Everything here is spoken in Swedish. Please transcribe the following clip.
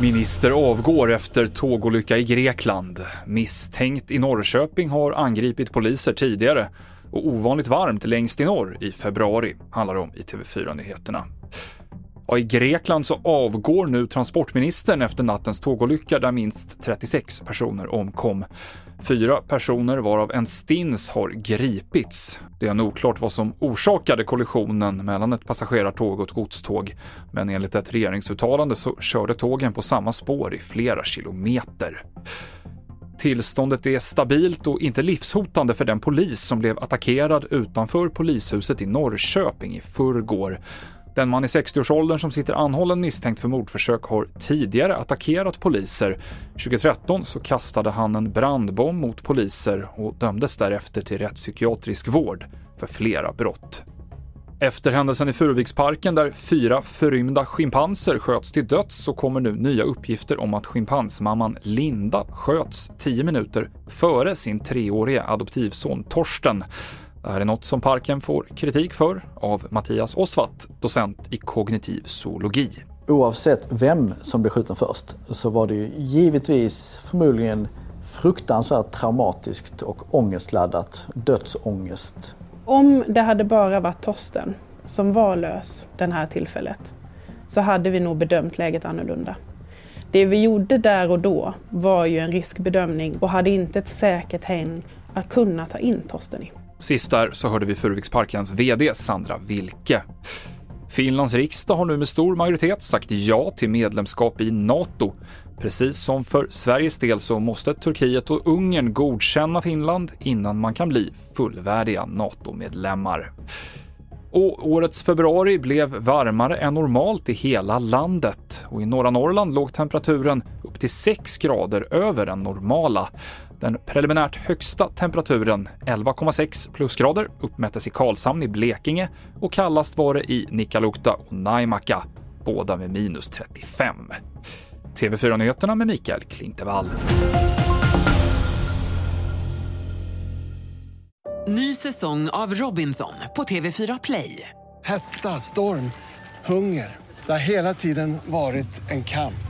Minister avgår efter tågolycka i Grekland. Misstänkt i Norrköping har angripit poliser tidigare och ovanligt varmt längst i norr i februari, handlar det om i TV4 Nyheterna. Och I Grekland så avgår nu transportministern efter nattens tågolycka där minst 36 personer omkom. Fyra personer, varav en stins, har gripits. Det är oklart vad som orsakade kollisionen mellan ett passagerartåg och ett godståg, men enligt ett regeringsuttalande så körde tågen på samma spår i flera kilometer. Tillståndet är stabilt och inte livshotande för den polis som blev attackerad utanför polishuset i Norrköping i förrgår. Den man i 60-årsåldern som sitter anhållen misstänkt för mordförsök har tidigare attackerat poliser. 2013 så kastade han en brandbomb mot poliser och dömdes därefter till rättspsykiatrisk vård för flera brott. Efter händelsen i Furuviksparken där fyra förrymda schimpanser sköts till döds så kommer nu nya uppgifter om att schimpansmamman Linda sköts 10 minuter före sin treårige adoptivson Torsten. Det här är något som parken får kritik för av Mattias Osvat, docent i kognitiv zoologi. Oavsett vem som blev skjuten först så var det ju givetvis förmodligen fruktansvärt traumatiskt och ångestladdat, dödsångest. Om det hade bara varit Torsten som var lös det här tillfället så hade vi nog bedömt läget annorlunda. Det vi gjorde där och då var ju en riskbedömning och hade inte ett säkert häng att kunna ta in Torsten i. Sist där så hörde vi Furuviksparkens VD Sandra Wilke. Finlands riksdag har nu med stor majoritet sagt ja till medlemskap i NATO. Precis som för Sveriges del så måste Turkiet och Ungern godkänna Finland innan man kan bli fullvärdiga NATO-medlemmar. Och årets februari blev varmare än normalt i hela landet och i norra Norrland låg temperaturen upp till 6 grader över den normala. Den preliminärt högsta temperaturen, 11,6 plusgrader, uppmättes i Karlshamn i Blekinge och kallast var det i Nikkaluokta och Naimaka, båda med minus 35. TV4-nyheterna med Mikael Klintevall. Ny säsong av Robinson på TV4 Play. Hetta, storm, hunger. Det har hela tiden varit en kamp.